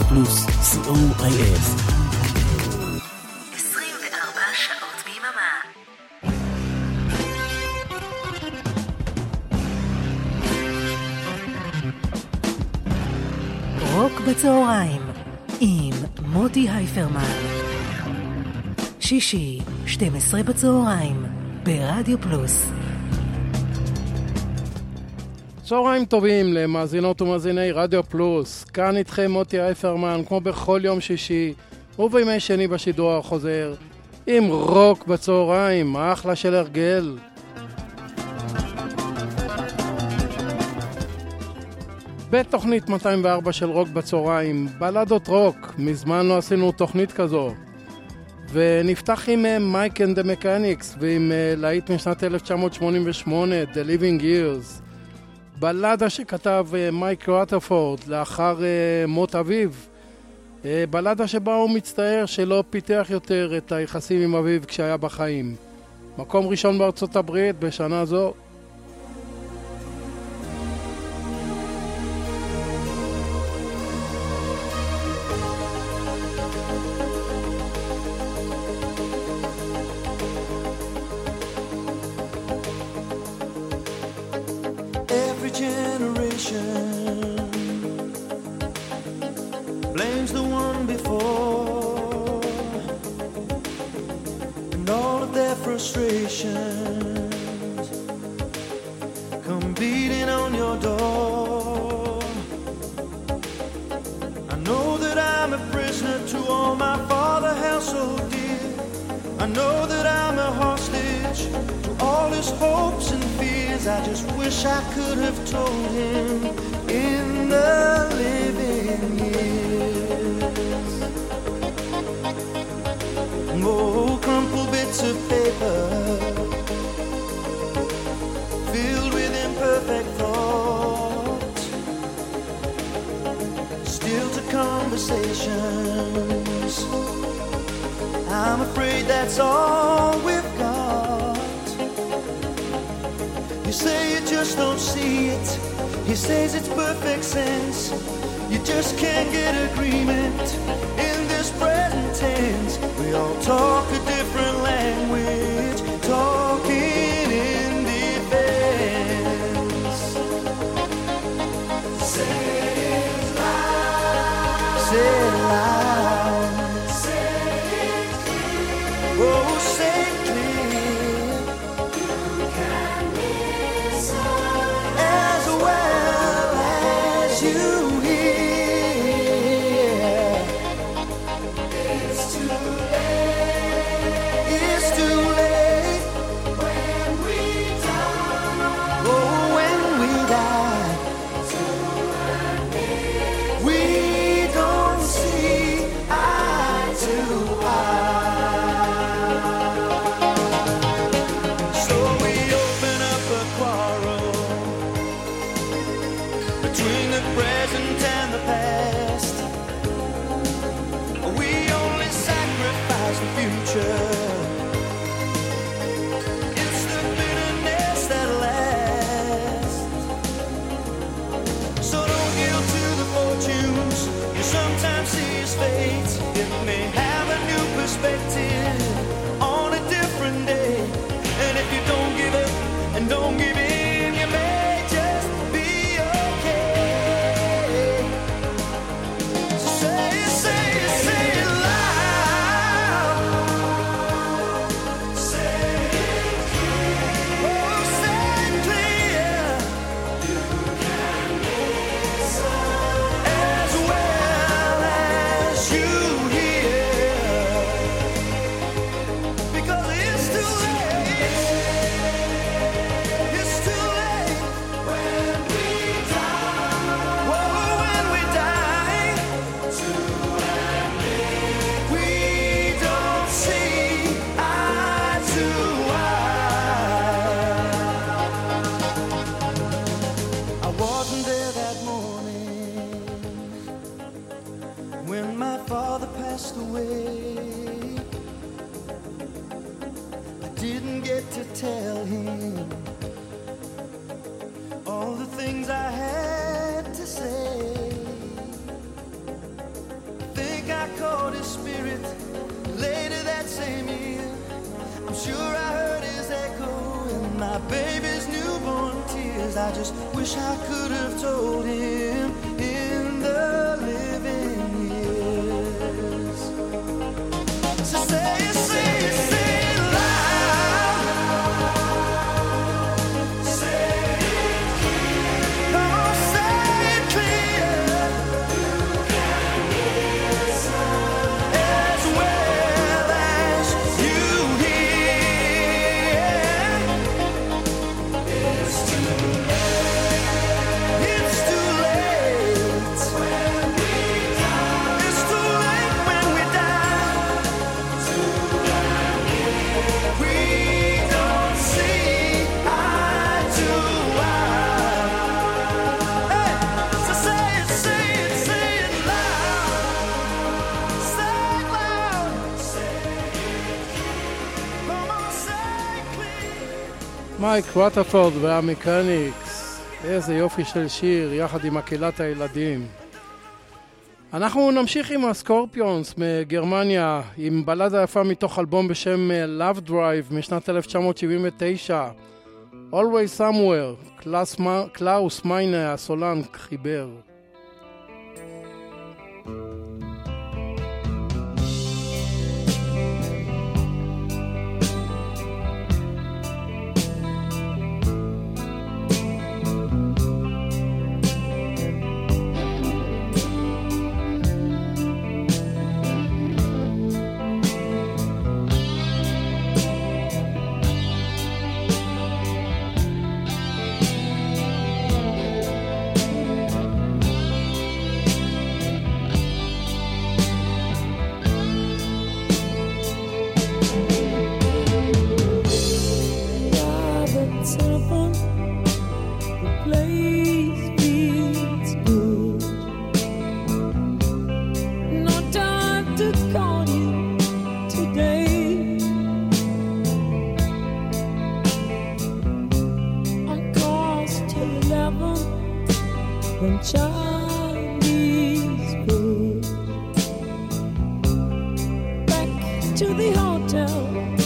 רדיו פלוס, co.il. 24 שעות ביממה. רוק בצהריים עם מוטי הייפרמן. שישי, 12 בצהריים, ברדיו פלוס. צהריים טובים למאזינות ומאזיני רדיו פלוס, כאן איתכם מוטי אייפרמן, כמו בכל יום שישי ובימי שני בשידור החוזר, עם רוק בצהריים, אחלה של הרגל. בתוכנית 204 של רוק בצהריים, בלדות רוק, מזמן לא עשינו תוכנית כזו. ונפתח עם מייק אנד המקניקס ועם אה, להיט משנת 1988, The Living Years. בלדה שכתב אה, מייק רוטרפורד לאחר אה, מות אביו. בלדה שבה הוא מצטער שלא פיתח יותר את היחסים עם אביו כשהיה בחיים. מקום ראשון בארצות הברית בשנה זו. Know that I'm a hostage to all his hopes and fears. I just wish I could have told him in the living years. Oh, crumpled bits of paper filled with imperfect thoughts, still to conversations. I'm afraid that's all we've got. You say you just don't see it. He says it's perfect sense. You just can't get agreement in this present tense. We all talk a different language, מייק רות'רפורד והמקניקס, איזה יופי של שיר, יחד עם מקהלת הילדים. אנחנו נמשיך עם הסקורפיונס מגרמניה, עם בלדה יפה מתוך אלבום בשם אה, Love Drive משנת 1979, Always Somewhere, קלאוס מיינה הסולן חיבר. hotel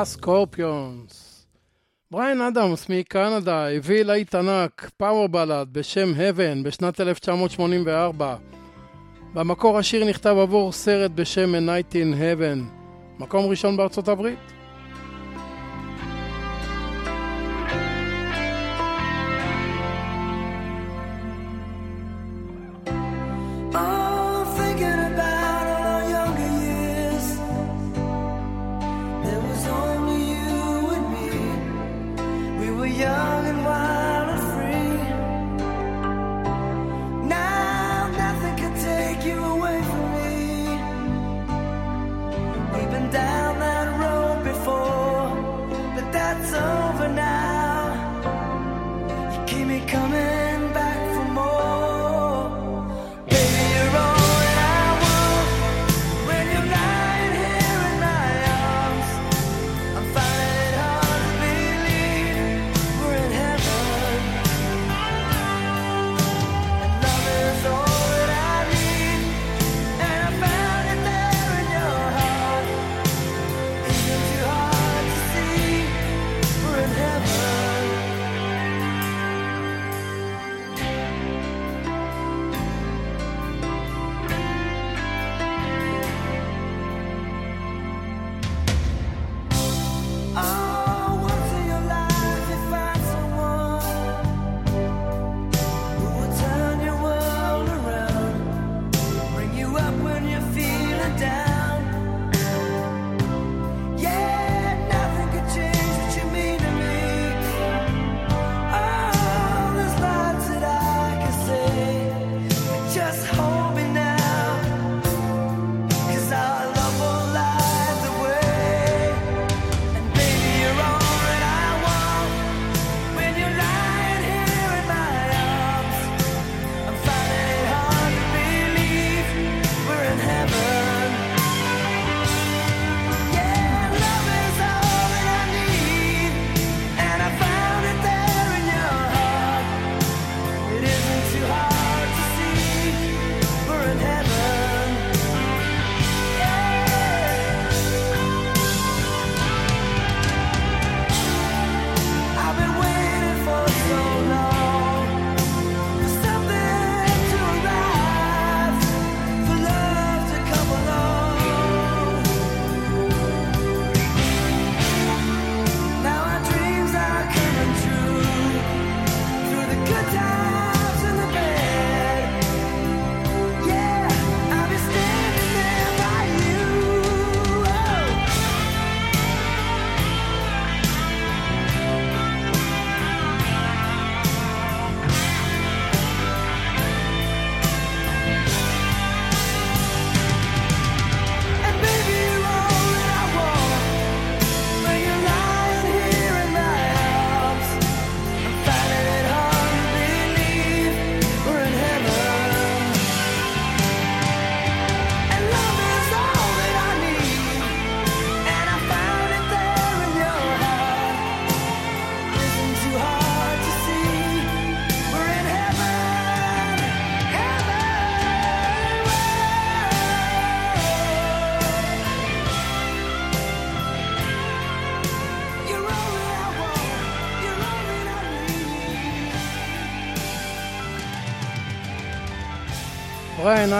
הסקורפיונס. בריין אדמס מקנדה הביא להיט ענק, פאוור בלאד בשם Heaven בשנת 1984. במקור השיר נכתב עבור סרט בשם A Night in Heaven, מקום ראשון בארצות הברית.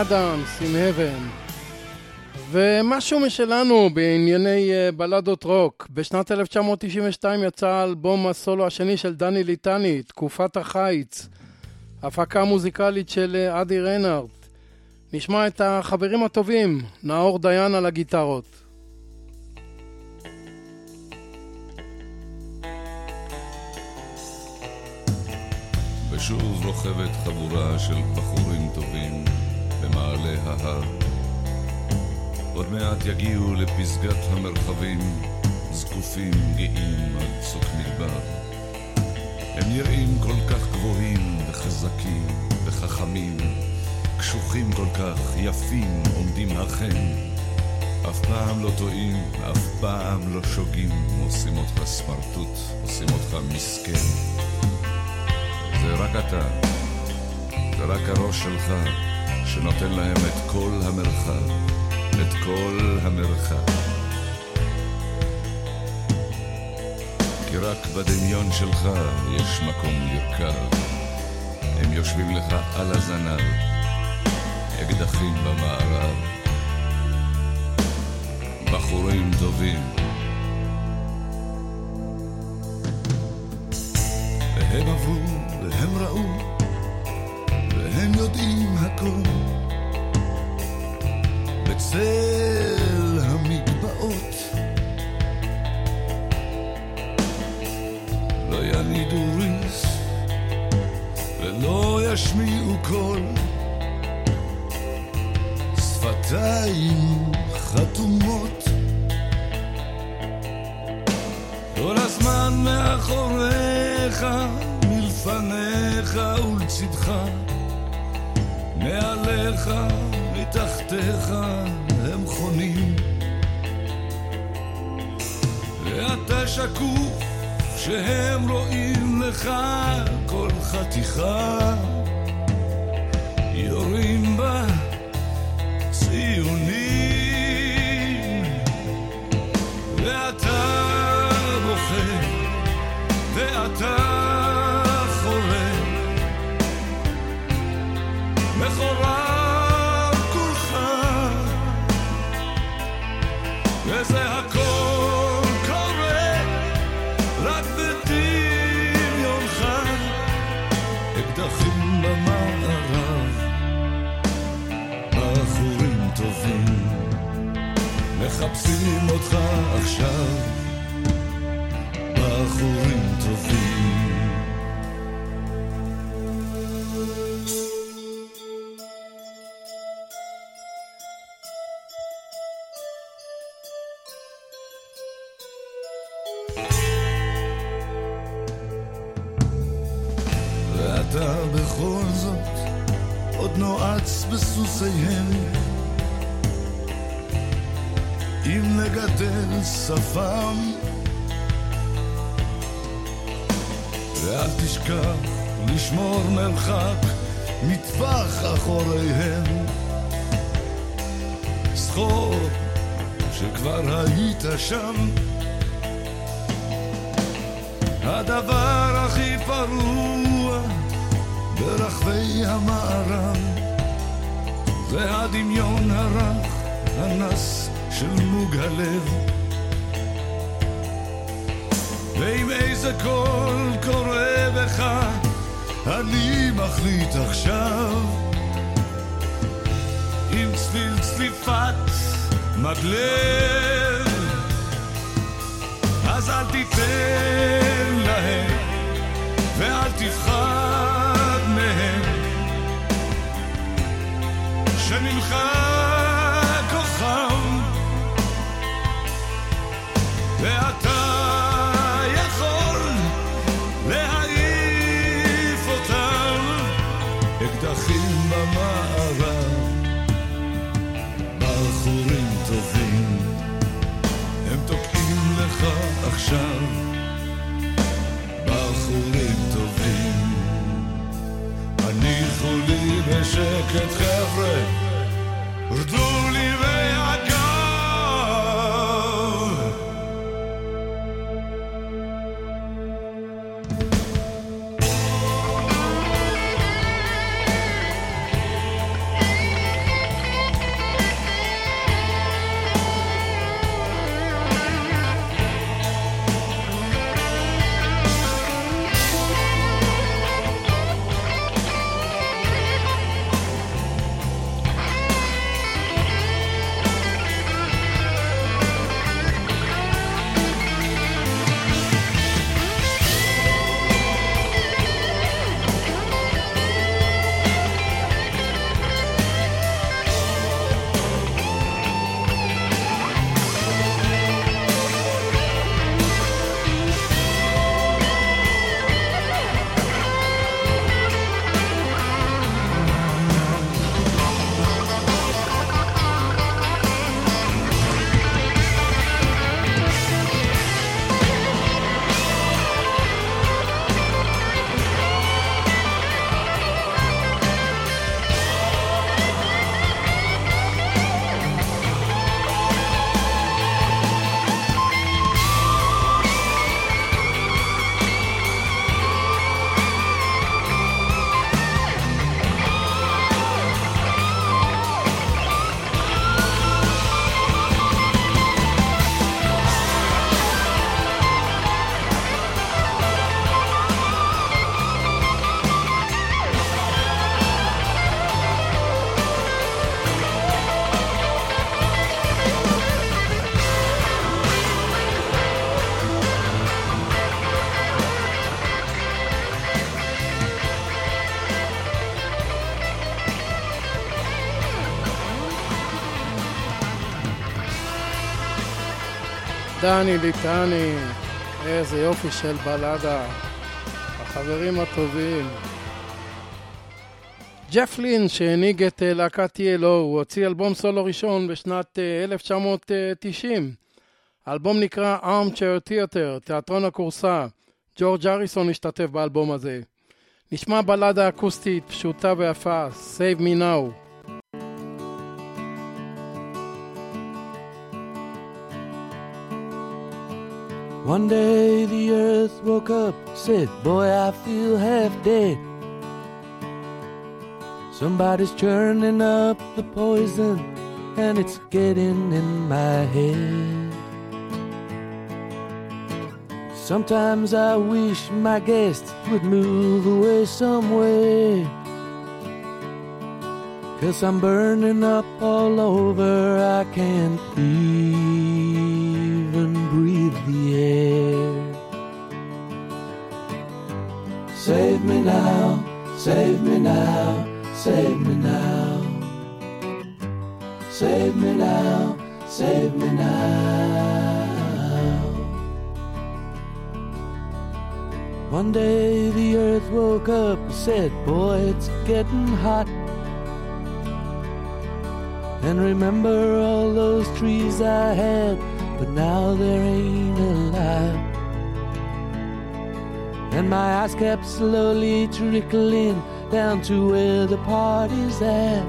אדמס עם הבן. ומשהו משלנו בענייני uh, בלדות רוק. בשנת 1992 יצא האלבום הסולו השני של דני ליטני, תקופת החיץ. הפקה מוזיקלית של uh, אדי ריינארט. נשמע את החברים הטובים, נאור דיין על הגיטרות. ושוב רוכבת חבורה של בחורים טובים במעלה ההר. עוד מעט יגיעו לפסגת המרחבים, זקופים גאים על צוק מדבר. הם נראים כל כך גבוהים וחזקים וחכמים, קשוחים כל כך, יפים, עומדים אכן. אף פעם לא טועים, אף פעם לא שוגים, עושים אותך סמרטוט, עושים אותך מסכן. זה רק אתה, זה רק הראש שלך, שנותן להם את כל המרחב, את כל המרחב. כי רק בדמיון שלך יש מקום לרכב. הם יושבים לך על הזנב, אקדחים במערב. בחורים טובים. והם עברו, והם ראו, והם יודעים הכל. בצל המגבעות לא ינידו ריס ולא ישמיעו קול. שפתיים חתומות. כל הזמן מאחוריך, מלפניך ולצדך מעליך, מתחתיך הם חונים. ואתה שקוף שהם רואים לך כל חתיכה. יורים בה ציונים מחפשים אותך עכשיו מטווח אחוריהם זכור שכבר היית שם. הדבר הכי פרוע ברחבי המערב זה הדמיון הרך, הנס של מוג הלב. ועם איזה קול קורא בך אני מחליט עכשיו צליל צליפת מגלב. אז אל תיתן czeka trefry, rduli we דני ליטני, איזה יופי של בלדה. החברים הטובים. ג'ף לין, שהנהיג את אה, להקת TLO, הוא הוציא אלבום סולו ראשון בשנת 1990. אה, האלבום נקרא Armchair Theater, תיאטרון הכורסה. ג'ורג' אריסון השתתף באלבום הזה. נשמע בלדה אקוסטית פשוטה ויפה, Save Me Now. One day the earth woke up, said, Boy, I feel half dead. Somebody's churning up the poison, and it's getting in my head. Sometimes I wish my guests would move away somewhere. Cause I'm burning up all over, I can't breathe the air. Save me now, save me now, save me now. Save me now, save me now. One day the earth woke up and said, Boy, it's getting hot. And remember all those trees I had, but now there ain't a lot. And my eyes kept slowly trickling down to where the party's at.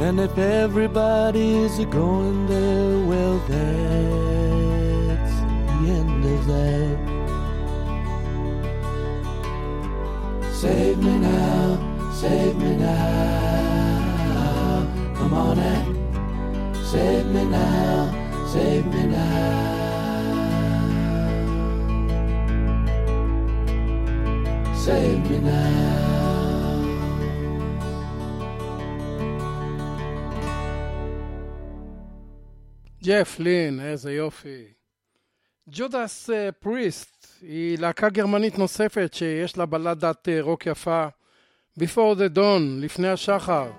And if everybody's going there, well, that's the end of that. Save me now, save me now. Come on and save me now, save me now. Save me now. ג'ף לין, איזה יופי. ג'ודס פריסט היא להקה גרמנית נוספת שיש לה בלדת אה, רוק יפה. Before the Dawn, לפני השחר.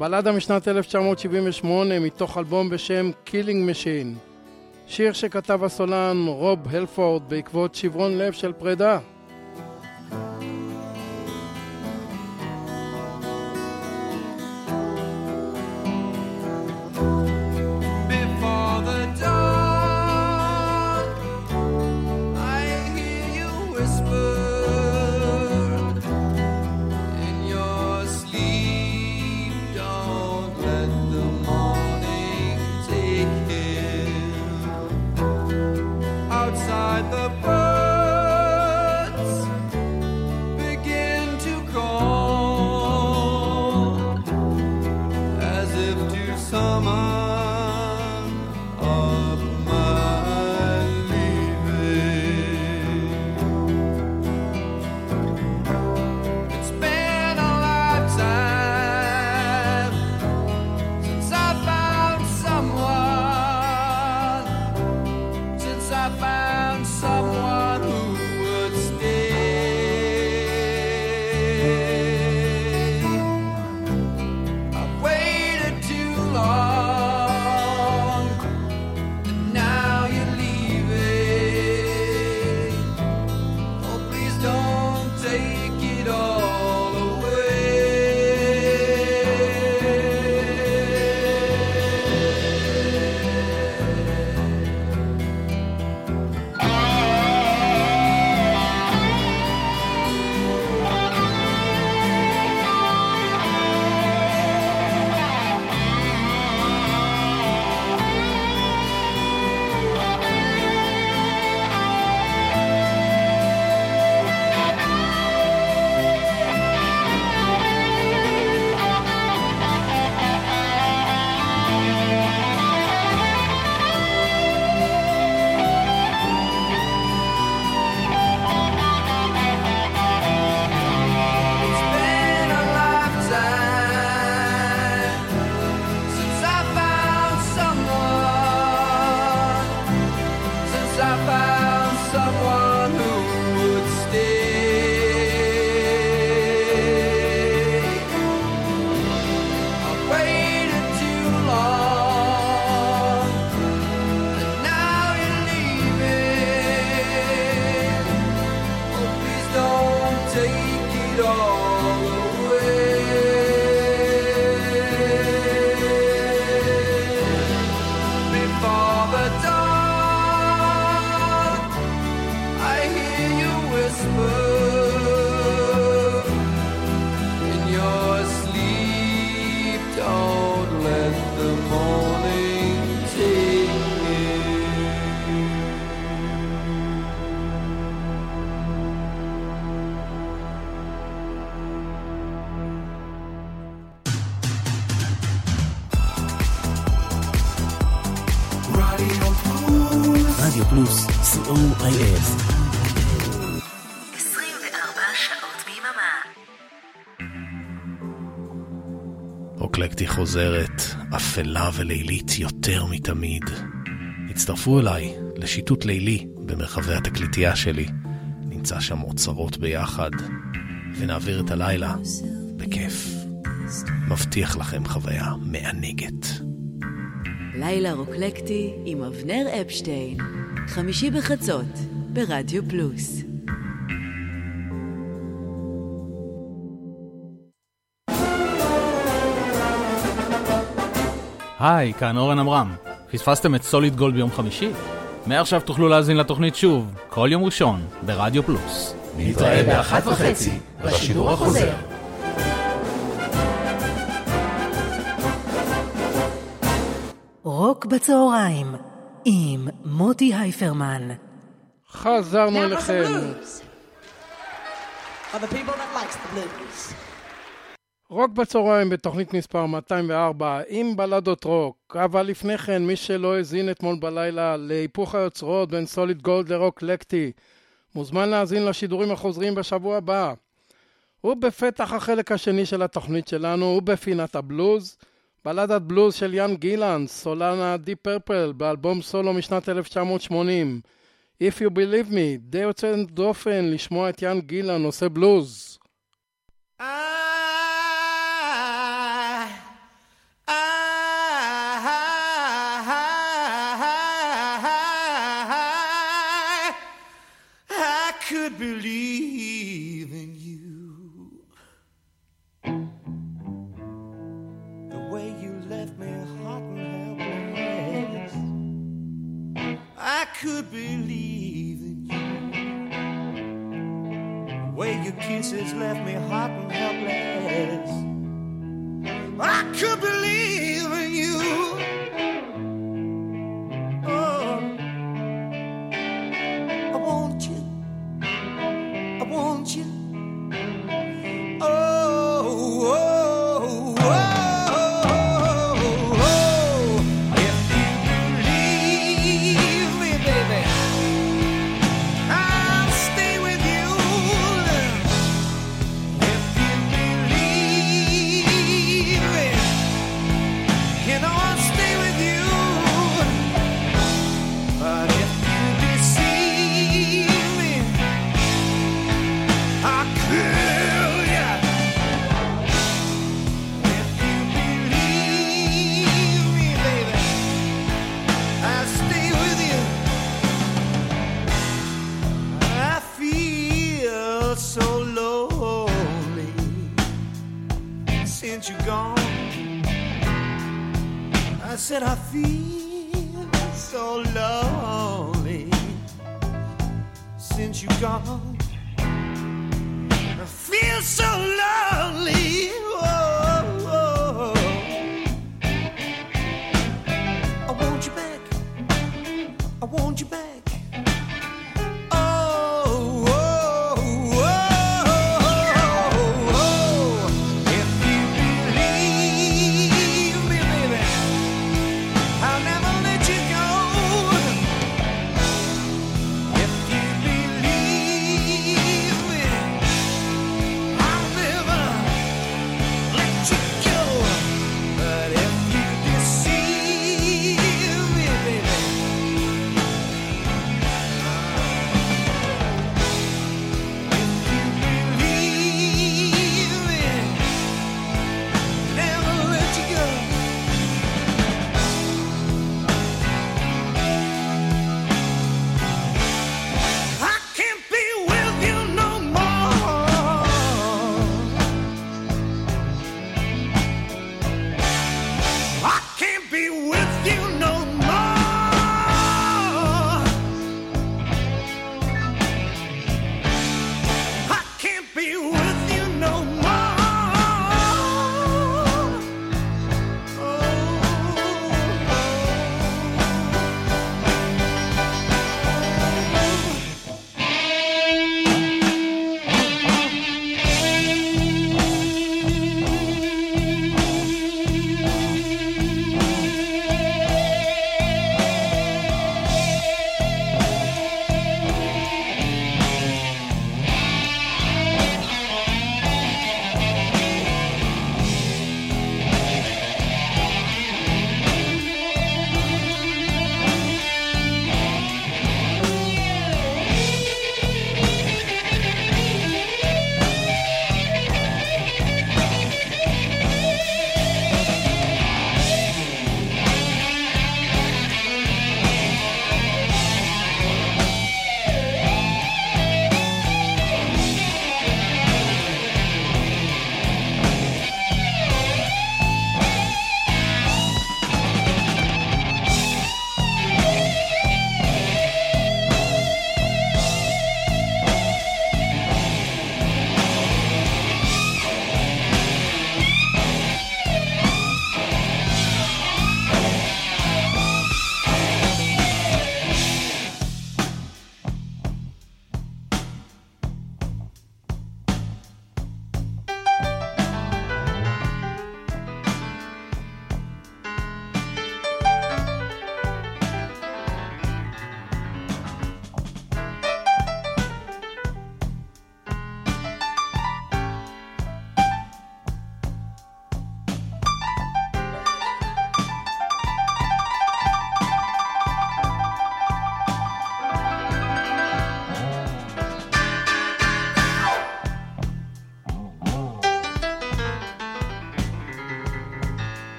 בלדה משנת 1978 מתוך אלבום בשם Killing Machine. שיר שכתב הסולן רוב הלפורד בעקבות שברון לב של פרידה. חוזרת, אפלה ולילית יותר מתמיד. הצטרפו אליי לשיטוט לילי במרחבי התקליטייה שלי. נמצא שם אוצרות ביחד, ונעביר את הלילה בכיף. מבטיח לכם חוויה מענגת. לילה רוקלקטי עם אבנר אפשטיין. חמישי בחצות, ברדיו פלוס. היי, כאן אורן עמרם. פספסתם את סוליד גולד ביום חמישי? מעכשיו תוכלו להאזין לתוכנית שוב, כל יום ראשון, ברדיו פלוס. נתראה באחת וחצי, בשידור החוזר. רוק בצהריים, עם מוטי הייפרמן. חזרנו אליכם. For the people that likes the blues. רוק בצהריים בתוכנית מספר 204 עם בלדות רוק, אבל לפני כן מי שלא האזין אתמול בלילה להיפוך היוצרות בין סוליד גולד לרוק לקטי מוזמן להאזין לשידורים החוזרים בשבוע הבא. ובפתח החלק השני של התוכנית שלנו ובפינת הבלוז בלדת בלוז של איאן גילן, סולן הדיפ פרפל באלבום סולו משנת 1980 If You Believe Me, די יוצא דופן לשמוע את איאן גילן עושה בלוז. I, I, believe in you. The way you left me hot and helpless. I could believe in you. The way your kisses left me hot and helpless. I could believe in you. Since you're gone. I said I feel so lonely since you're gone. I feel so lonely. Oh, oh, oh. I want you back. I want you back.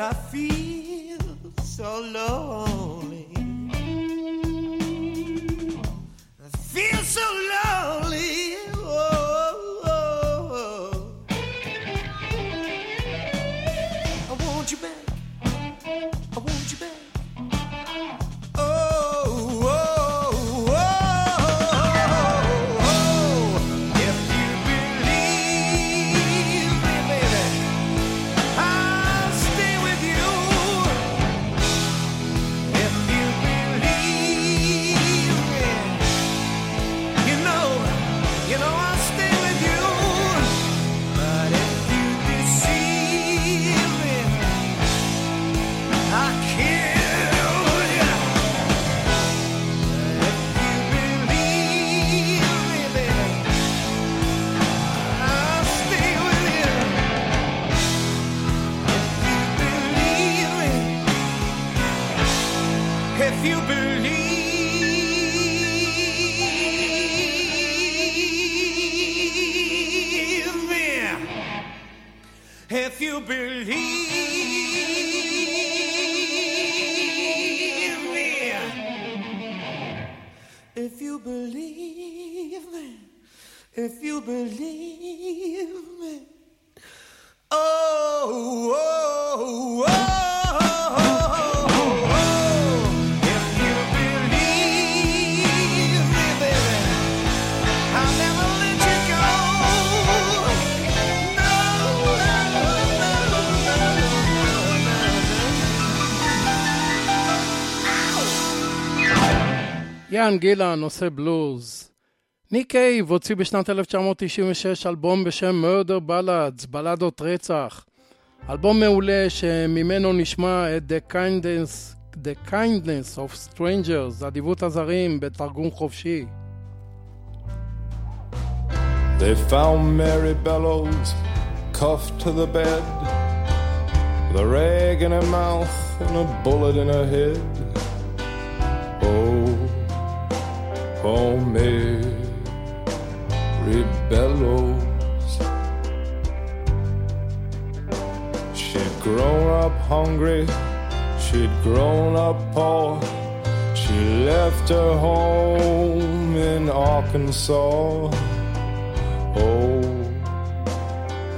I. יאן גילן עושה בלוז. ניק קייב הוציא בשנת 1996 אלבום בשם Murder Ballads, בלדות רצח. אלבום מעולה שממנו נשמע את The Kindness, The Kindness of Strangers, אדיבות הזרים בתרגום חופשי. They found Mary Bellows cuffed to the bed, with a rag in her mouth and a bullet in her head. Oh, oh, Mary Bellows. She'd grown up hungry, she'd grown up poor. She left her home in Arkansas. Oh,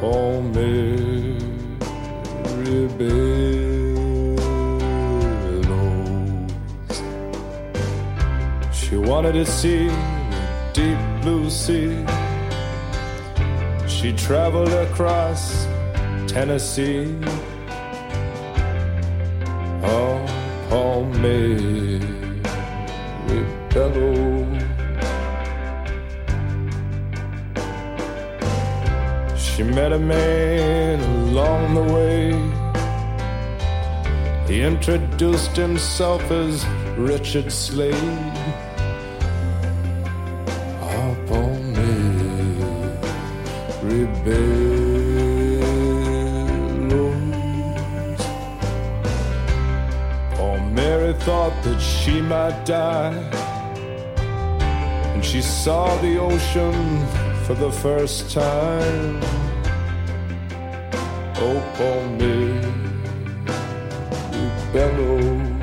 oh, Mary Bellows. She wanted to see the deep blue sea. She traveled across Tennessee. Oh, oh, Mary Bellows. She met a man along the way. He introduced himself as Richard Slade. She might die. And she saw the ocean for the first time. Oh, poor me, bellow.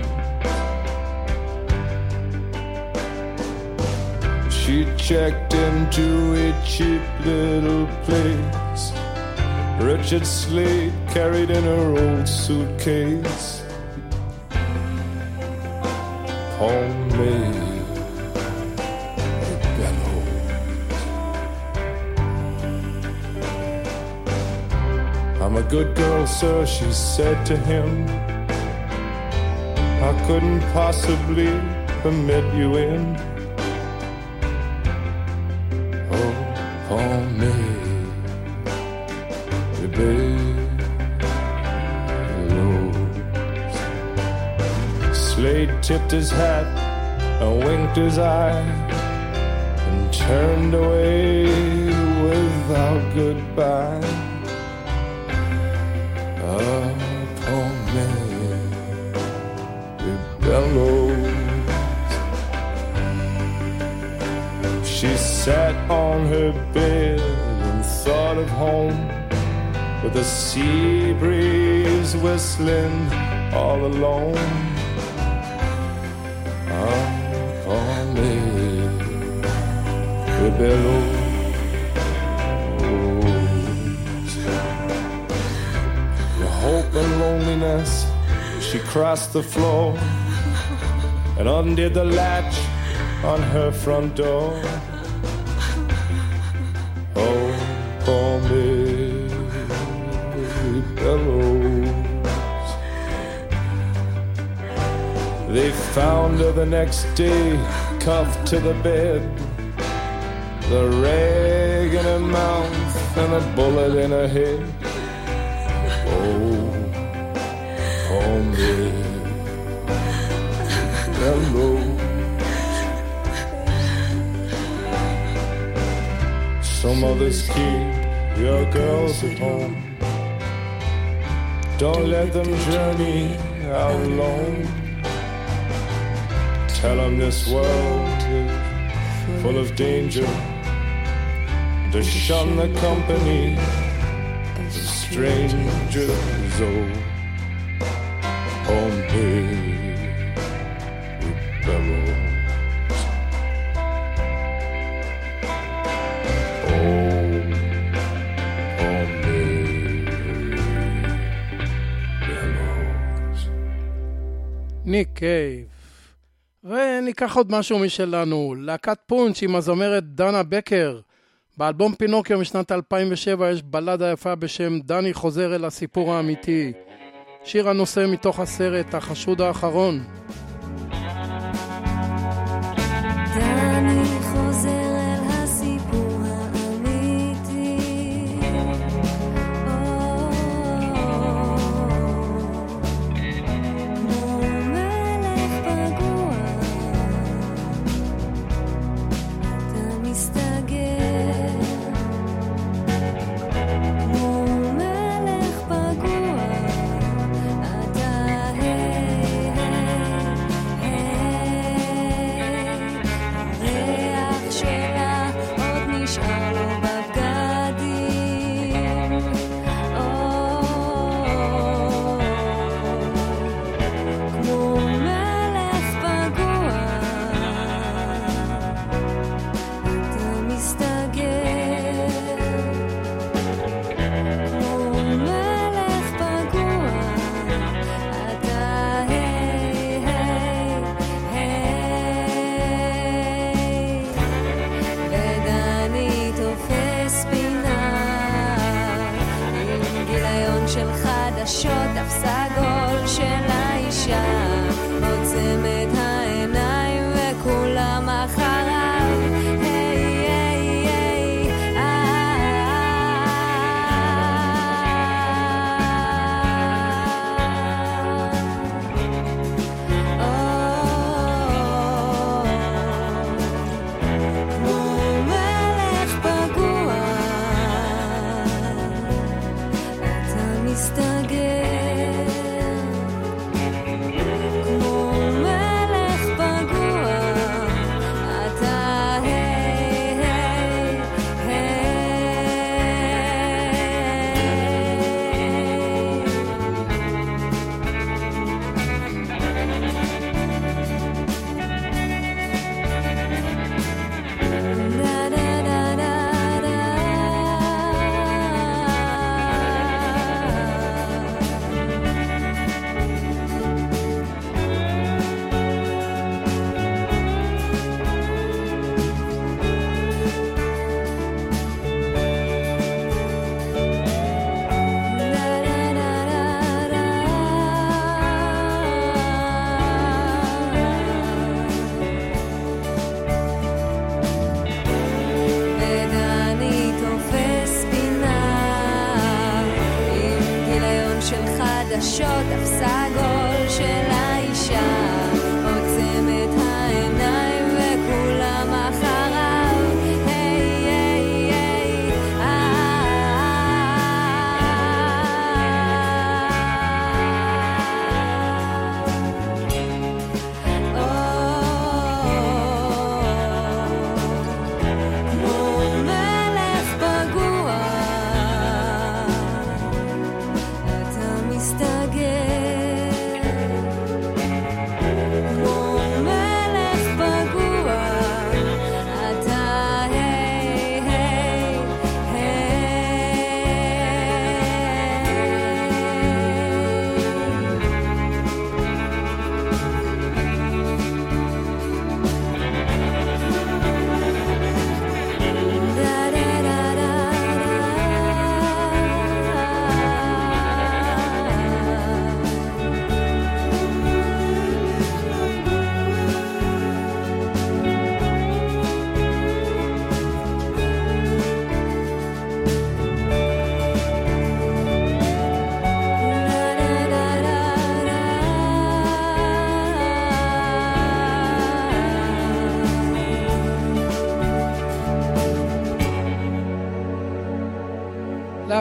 She checked into a cheap little place. Richard Slade carried in her old suitcase. Me, I'm a good girl, sir, she said to him. I couldn't possibly permit you in. Tipped his hat and winked his eye and turned away without goodbye. Ah, poor man, bellows. She sat on her bed and thought of home. with the sea breeze whistling all alone. Billows. The hope and loneliness, she crossed the floor and undid the latch on her front door. Oh, for me, bellows. They found her the next day, cuffed to the bed, the rag in her mouth and a bullet in her head. Oh, for me, bellows. Some others keep your girls at home. Don't let them journey out alone. Tell them this world is full of danger. To shun the company of strangers. Oh, home bellows. ניק קייב. וניקח עוד משהו משלנו, להקת פונץ' עם הזמרת דנה בקר. באלבום פינוקיו משנת 2007 יש בלדה יפה בשם דני חוזר אל הסיפור האמיתי. שיר הנושא מתוך הסרט החשוד האחרון.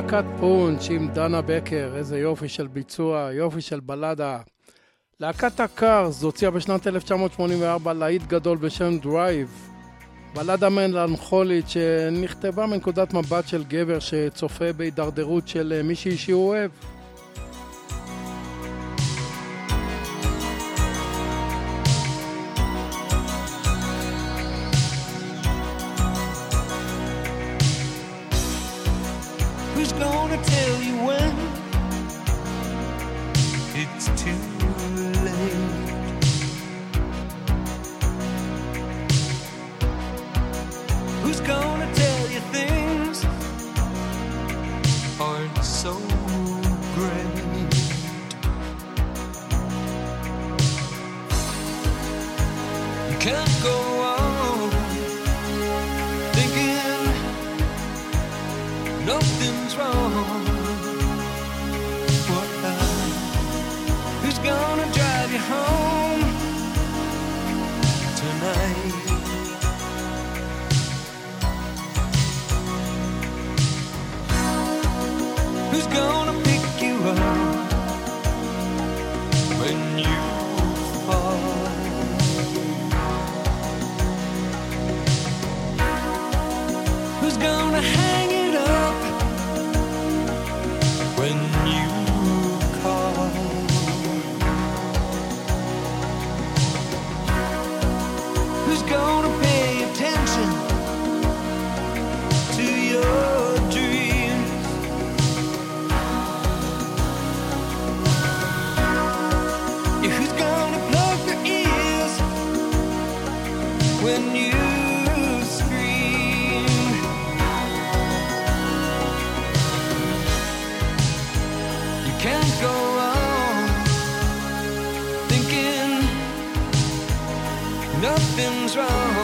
להקת פונץ' עם דנה בקר, איזה יופי של ביצוע, יופי של בלדה. להקת הקארס הוציאה בשנת 1984 להיט גדול בשם Drive. בלדה מלנכולית שנכתבה מנקודת מבט של גבר שצופה בהידרדרות של מישהי שהוא אוהב. something's wrong.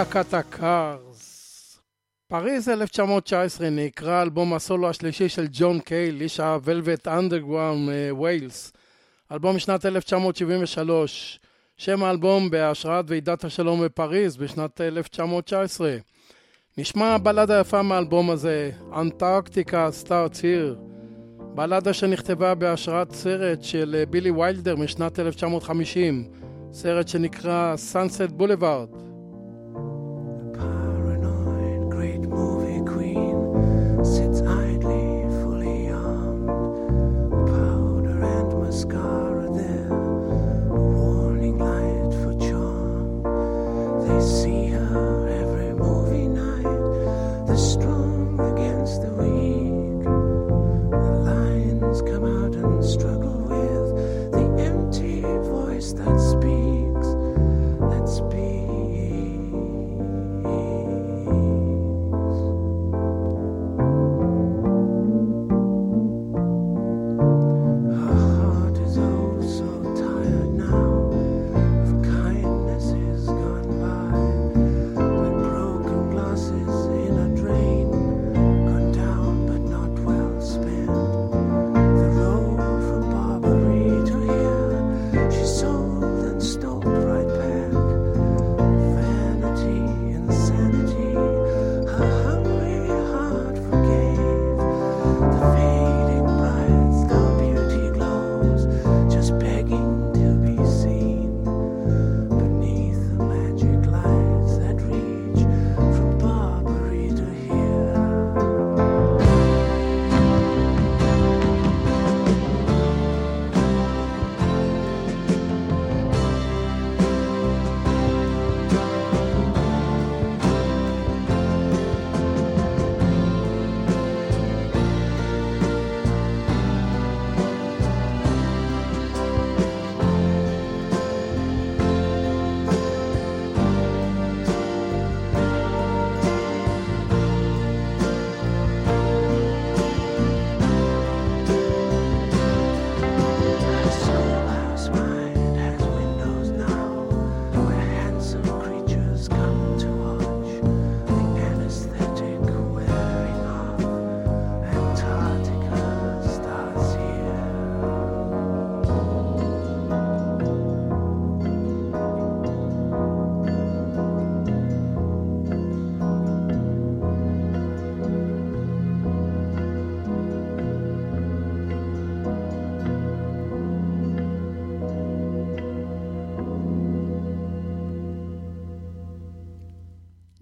להקת הקארס. פריז 1919 נקרא אלבום הסולו השלישי של ג'ון קייל, איש הוולווט אנדרגראונד מוויילס. אלבום משנת 1973. שם האלבום בהשראת ועידת השלום בפריז בשנת 1919. נשמע בלדה יפה מהאלבום הזה, Antarctica Starts Here. בלדה שנכתבה בהשראת סרט של אה, בילי ויילדר משנת 1950, סרט שנקרא Sunset Boulevard.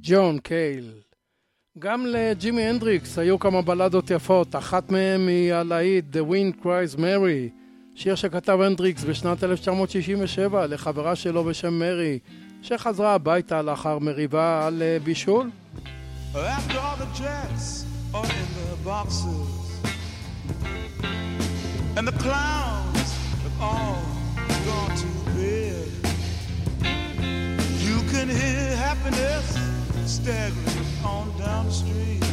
ג'ון קייל. גם לג'ימי הנדריקס היו כמה בלדות יפות, אחת מהן היא הלהיט The Wind Cries Mary, שיר שכתב הנדריקס בשנת 1967 לחברה שלו בשם מרי, שחזרה הביתה לאחר מריבה על אה, בישול. After all the jacks are in the boxes And the clowns have all gone to bed You can hear happiness staggering on down the street.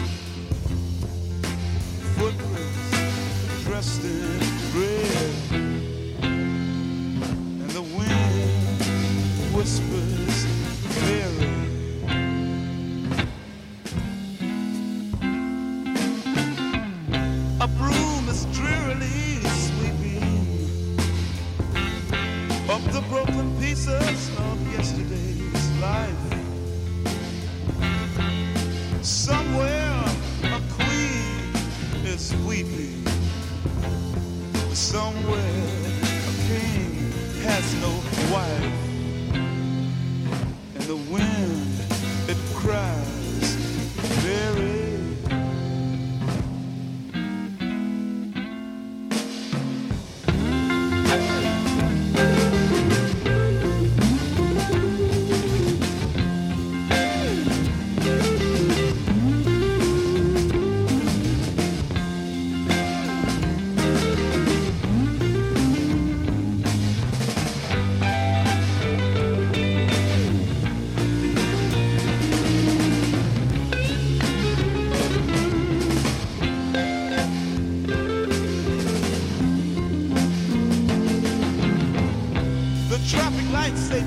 Footprints dressed in red. And the wind whispers Mary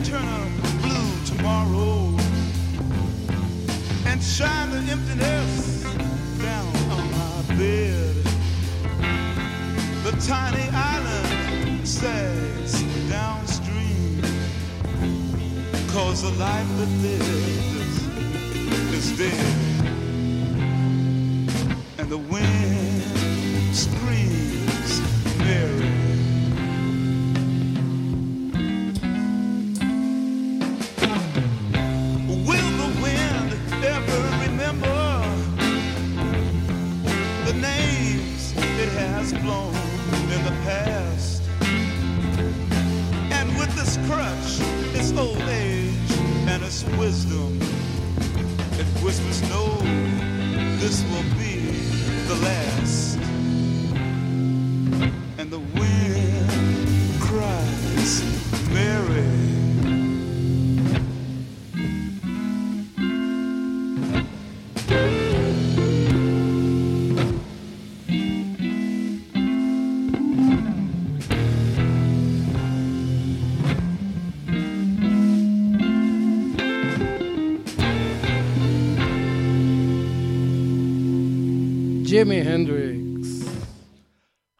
turn around. This will be the last. ג'ימי הנדריקס.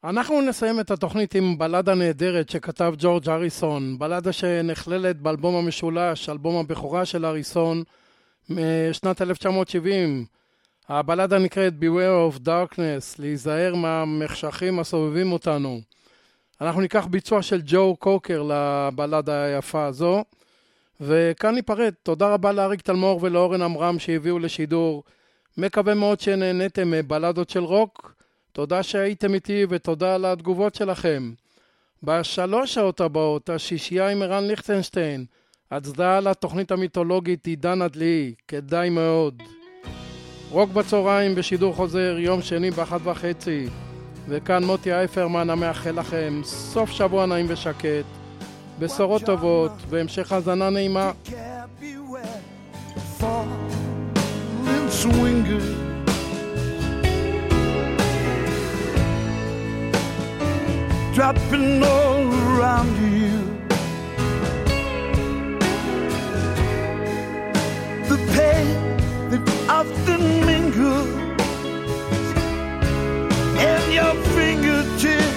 אנחנו נסיים את התוכנית עם בלדה נהדרת שכתב ג'ורג' אריסון, בלדה שנכללת באלבום המשולש, אלבום הבכורה של אריסון משנת 1970. הבלדה נקראת Beware of Darkness, להיזהר מהמחשכים הסובבים אותנו. אנחנו ניקח ביצוע של ג'ו קוקר לבלדה היפה הזו, וכאן ניפרד. תודה רבה לאריק תלמור ולאורן עמרם שהביאו לשידור. מקווה מאוד שנהניתם מבלדות של רוק. תודה שהייתם איתי ותודה על התגובות שלכם. בשלוש שעות הבאות, השישייה עם ערן ליכטנשטיין, הצדעה לתוכנית המיתולוגית עידן הדלי, כדאי מאוד. רוק בצהריים בשידור חוזר, יום שני באחת וחצי. וכאן מוטי אייפרמן המאחל לכם סוף שבוע נעים ושקט, בשורות טובות והמשך האזנה נעימה. And swinger. Dropping all around you. The pain that often mingles in your fingertips.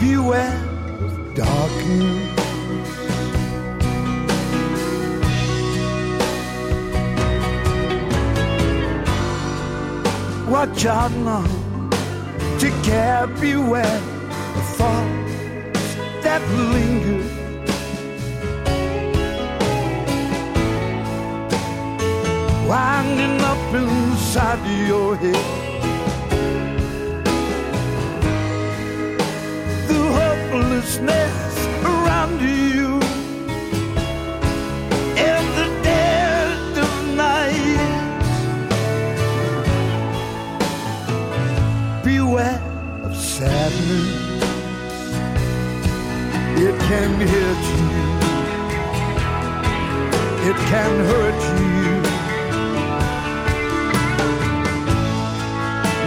Beware of darkness. watch out now to care. Beware the thoughts that linger. Winding up inside your head. The hopelessness around you. Can hit you, it can hurt you.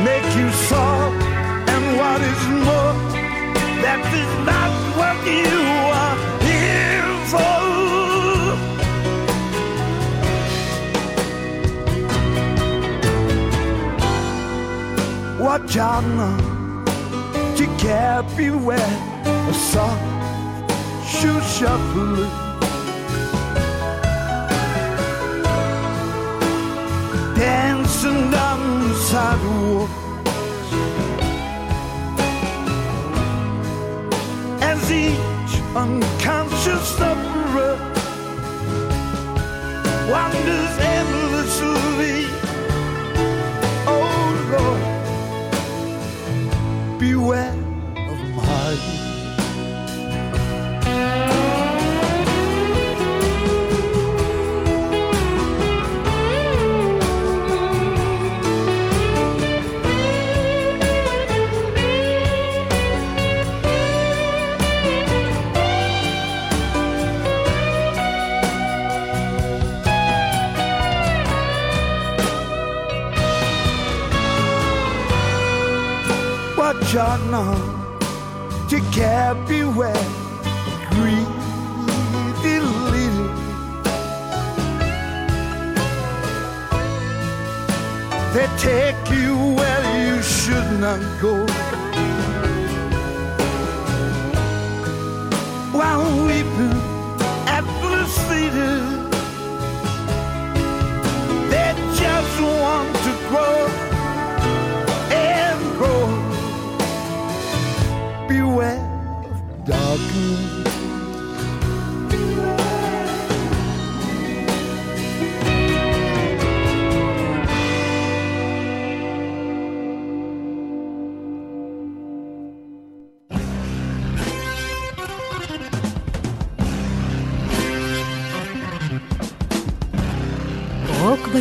make you soft, and what is more, that is not what you are here for. Watch out now, you can't beware of soft shoe shuffling. Dancing down the sidewalk as each unconscious sufferer wanders endlessly. Oh Lord, beware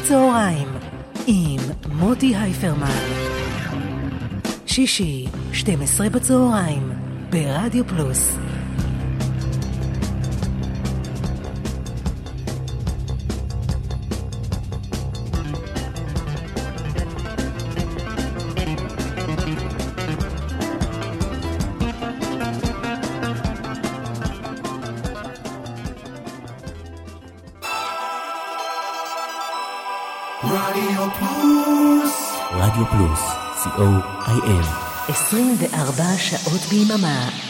בצהריים עם מוטי הייפרמן. שישי, 12 בצהריים, ברדיו פלוס. co.il. 24 שעות ביממה.